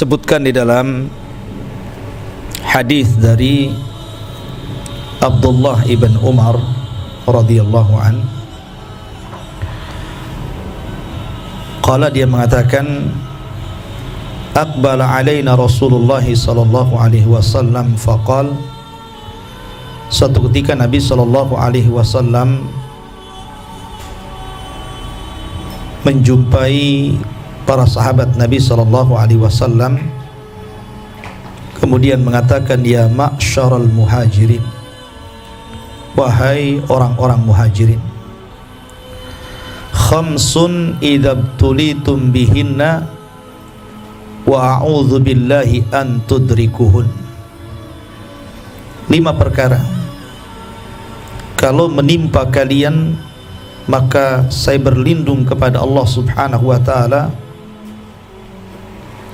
disebutkan di dalam hadis dari Abdullah ibn Umar radhiyallahu an. Qala dia mengatakan Aqbala alaina Rasulullah sallallahu alaihi wasallam. Faqal Suatu ketika Nabi sallallahu alaihi wasallam menjumpai para sahabat Nabi sallallahu alaihi wasallam kemudian mengatakan ya ma'syaral muhajirin. Wahai orang-orang muhajirin khamsun idza tulitum bihinna wa a'udzu billahi an tudrikuhun. Lima perkara. Kalau menimpa kalian maka saya berlindung kepada Allah Subhanahu wa taala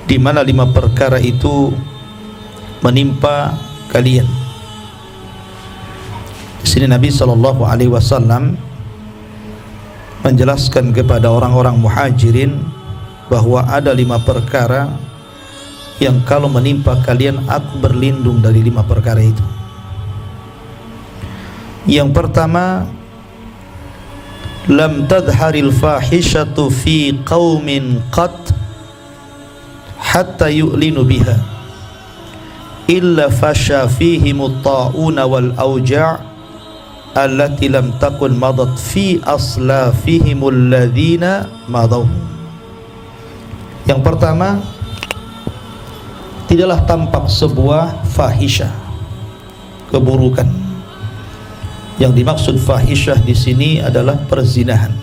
di mana lima perkara itu menimpa kalian. Di sini Nabi sallallahu alaihi wasallam menjelaskan kepada orang-orang muhajirin bahawa ada lima perkara yang kalau menimpa kalian aku berlindung dari lima perkara itu. Yang pertama lam tadharil fahishatu fi qaumin qat hatta yu'linu biha. Illa fasha fihim at-ta'una wal awja' allati lam takun madat fi aslafihim alladhina madaw. Yang pertama tidaklah tampak sebuah fahisyah keburukan. Yang dimaksud fahisyah di sini adalah perzinahan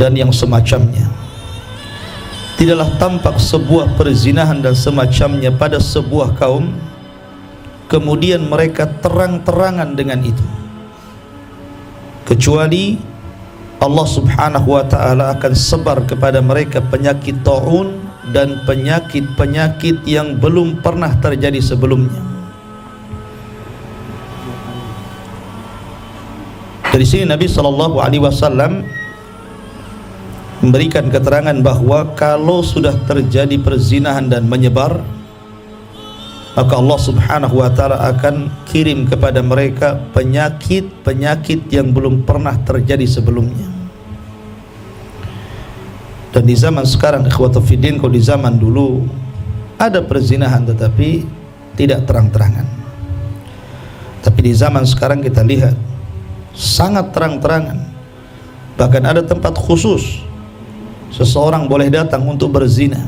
dan yang semacamnya tidaklah tampak sebuah perzinahan dan semacamnya pada sebuah kaum. Kemudian mereka terang-terangan dengan itu. Kecuali Allah subhanahu wa ta'ala akan sebar kepada mereka penyakit ta'un dan penyakit-penyakit yang belum pernah terjadi sebelumnya. Dari sini Nabi sallallahu alaihi wasallam memberikan keterangan bahawa kalau sudah terjadi perzinahan dan menyebar maka Allah Subhanahu wa taala akan kirim kepada mereka penyakit-penyakit yang belum pernah terjadi sebelumnya. Dan di zaman sekarang ikhwatu fiddin kalau di zaman dulu ada perzinahan tetapi tidak terang-terangan. Tapi di zaman sekarang kita lihat sangat terang-terangan. Bahkan ada tempat khusus seseorang boleh datang untuk berzina.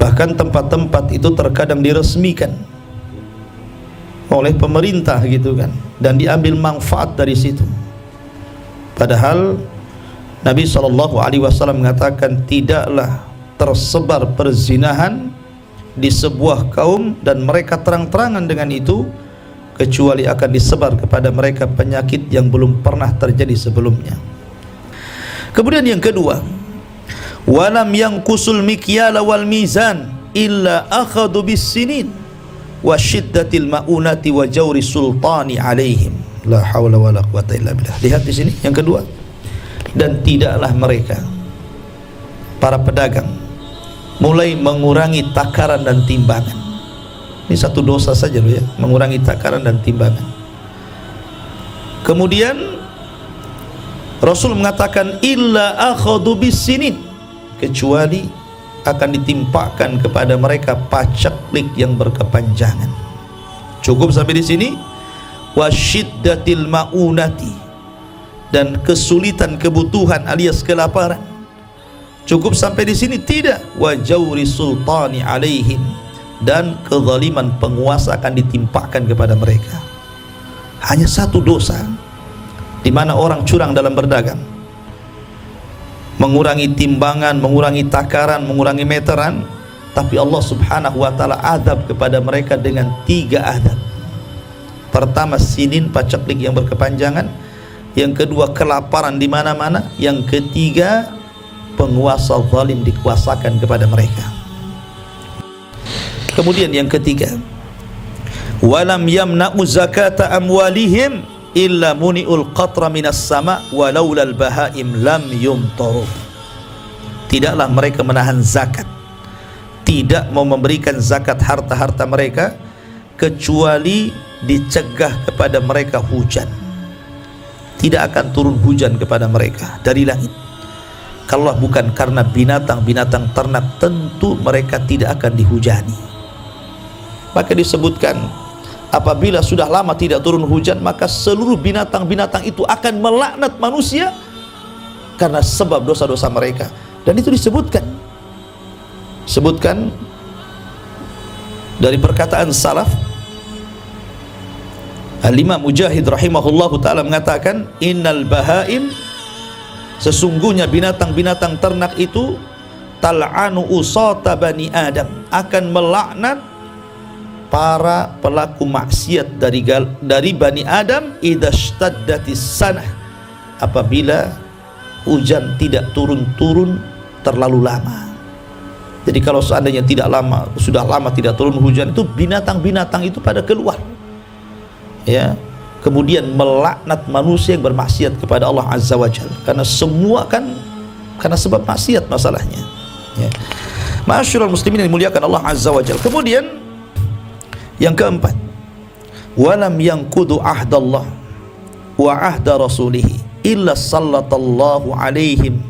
Bahkan tempat-tempat itu terkadang diresmikan oleh pemerintah gitu kan dan diambil manfaat dari situ. Padahal Nabi SAW mengatakan tidaklah tersebar perzinahan di sebuah kaum dan mereka terang-terangan dengan itu kecuali akan disebar kepada mereka penyakit yang belum pernah terjadi sebelumnya Kemudian yang kedua, walam yang kusul mikyal wal mizan illa akhadu bis sinin wa shiddatil maunati wa jawri sultani alaihim. La haula wala quwata illa billah. Lihat di sini yang kedua. Dan tidaklah mereka para pedagang mulai mengurangi takaran dan timbangan. Ini satu dosa saja loh ya, mengurangi takaran dan timbangan. Kemudian Rasul mengatakan illa akhadhu bisinin. Kecuali akan ditimpakan kepada mereka pacaklik yang berkepanjangan. Cukup sampai di sini? Wasyiddatil maunati. Dan kesulitan kebutuhan alias kelaparan. Cukup sampai di sini? Tidak. Wajawri sultani alaihim dan kezaliman penguasa akan ditimpakan kepada mereka. Hanya satu dosa di mana orang curang dalam berdagang. Mengurangi timbangan, mengurangi takaran, mengurangi meteran tapi Allah subhanahu wa ta'ala adab kepada mereka dengan tiga adab. Pertama sinin pacaklik yang berkepanjangan. Yang kedua kelaparan di mana-mana. Yang ketiga penguasa zalim dikuasakan kepada mereka. Kemudian yang ketiga walam yamna'u zakata amwalihim illa muni'ul qatra minas sama walaula al bahaim lam yumtaru. Tidaklah mereka menahan zakat. Tidak mau memberikan zakat harta-harta mereka kecuali dicegah kepada mereka hujan. Tidak akan turun hujan kepada mereka dari langit. Kalau bukan karena binatang-binatang ternak tentu mereka tidak akan dihujani. Maka disebutkan apabila sudah lama tidak turun hujan maka seluruh binatang-binatang itu akan melaknat manusia karena sebab dosa-dosa mereka. Dan itu disebutkan. Sebutkan dari perkataan salaf. Al-Imam Mujahid rahimahullahu taala mengatakan innal bahaim sesungguhnya binatang-binatang ternak itu tal'anu usata bani adam akan melaknat para pelaku maksiat dari dari bani adam idza shtaddatis sanah apabila hujan tidak turun-turun terlalu lama. Jadi kalau seandainya tidak lama sudah lama tidak turun hujan itu binatang-binatang itu pada keluar. Ya. Kemudian melaknat manusia yang bermaksiat kepada Allah Azza wa Jalla. Karena semua kan karena sebab maksiat masalahnya. Ya. Masyurul muslimin yang dimuliakan Allah Azza wa Jalla. Kemudian yang keempat walam yang kudu ahdallah wa ahda rasulih illa sallatallahu alaihim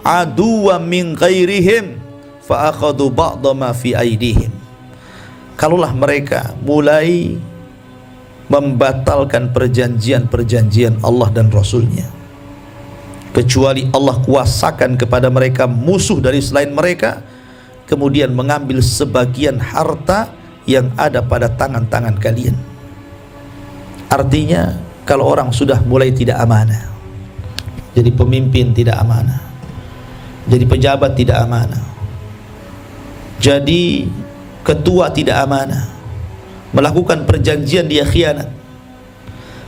aduwa min ghairihim fa akhadu ba'da ma fi aidihim kalaulah mereka mulai membatalkan perjanjian-perjanjian Allah dan Rasulnya kecuali Allah kuasakan kepada mereka musuh dari selain mereka kemudian mengambil sebagian harta yang ada pada tangan-tangan kalian. Artinya kalau orang sudah mulai tidak amanah jadi pemimpin tidak amanah jadi pejabat tidak amanah jadi ketua tidak amanah melakukan perjanjian dia khianat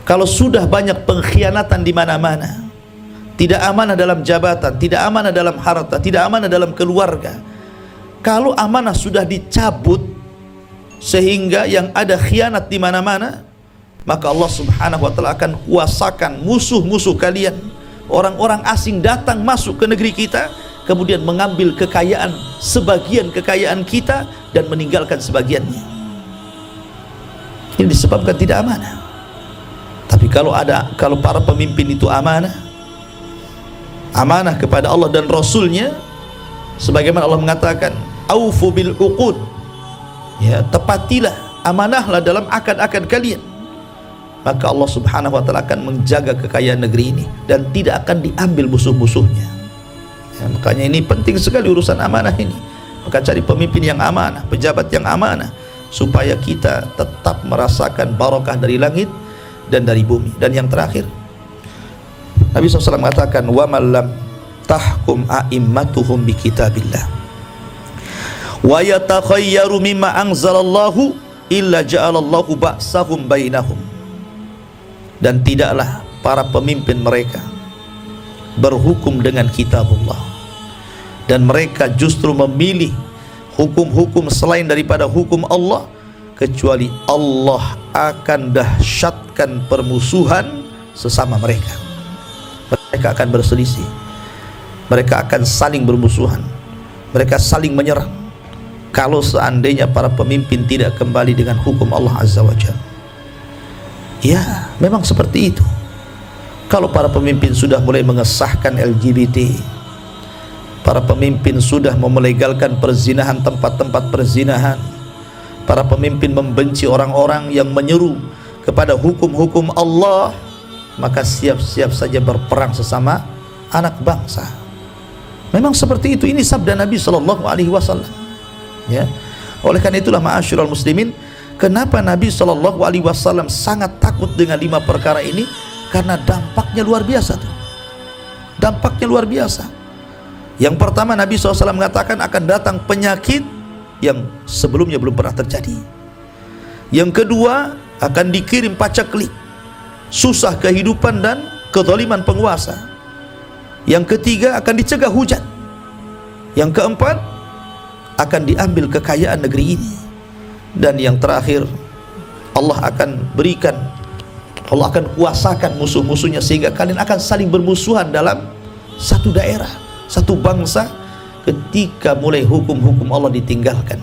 kalau sudah banyak pengkhianatan di mana-mana tidak amanah dalam jabatan tidak amanah dalam harta tidak amanah dalam keluarga kalau amanah sudah dicabut sehingga yang ada khianat di mana-mana maka Allah Subhanahu wa taala akan kuasakan musuh-musuh kalian. Orang-orang asing datang masuk ke negeri kita kemudian mengambil kekayaan sebagian kekayaan kita dan meninggalkan sebagiannya. Ini disebabkan tidak amanah. Tapi kalau ada kalau para pemimpin itu amanah amanah kepada Allah dan Rasulnya sebagaimana Allah mengatakan aufu bil uqud ya tepatilah amanahlah dalam akad-akad kalian. Maka Allah subhanahu wa ta'ala akan menjaga kekayaan negeri ini dan tidak akan diambil musuh-musuhnya. Ya, makanya ini penting sekali urusan amanah ini. Maka cari pemimpin yang amanah pejabat yang amanah supaya kita tetap merasakan barakah dari langit dan dari bumi. Dan yang terakhir Nabi SAW mengatakan wa malam tahkum a'immatuhum bi kitabillah wa yatakhayyaru mimma anzalallahu illa ja'alallahu ba'sahum bainahum. Dan tidaklah para pemimpin mereka berhukum dengan kitabullah. Dan mereka justru memilih hukum-hukum selain daripada hukum Allah kecuali Allah akan dahsyatkan permusuhan sesama mereka. Mereka akan berselisih. Mereka akan saling bermusuhan. Mereka saling menyerang kalau seandainya para pemimpin tidak kembali dengan hukum Allah Azza wa Jalla. Ya memang seperti itu. Kalau para pemimpin sudah mulai mengesahkan LGBT para pemimpin sudah memelegalkan perzinahan tempat-tempat perzinahan para pemimpin membenci orang-orang yang menyeru kepada hukum-hukum Allah maka siap-siap saja berperang sesama anak bangsa. Memang seperti itu. Ini sabda Nabi sallallahu alaihi wasallam ya oleh karena itulah ma'asyiral muslimin kenapa Nabi sallallahu alaihi wasallam sangat takut dengan lima perkara ini karena dampaknya luar biasa tuh dampaknya luar biasa yang pertama Nabi SAW mengatakan akan datang penyakit yang sebelumnya belum pernah terjadi. Yang kedua akan dikirim pacaklik, susah kehidupan dan kezaliman penguasa. Yang ketiga akan dicegah hujan. Yang keempat akan diambil kekayaan negeri ini. Dan yang terakhir Allah akan berikan Allah akan kuasakan musuh-musuhnya sehingga kalian akan saling bermusuhan dalam satu daerah satu bangsa ketika mulai hukum-hukum Allah ditinggalkan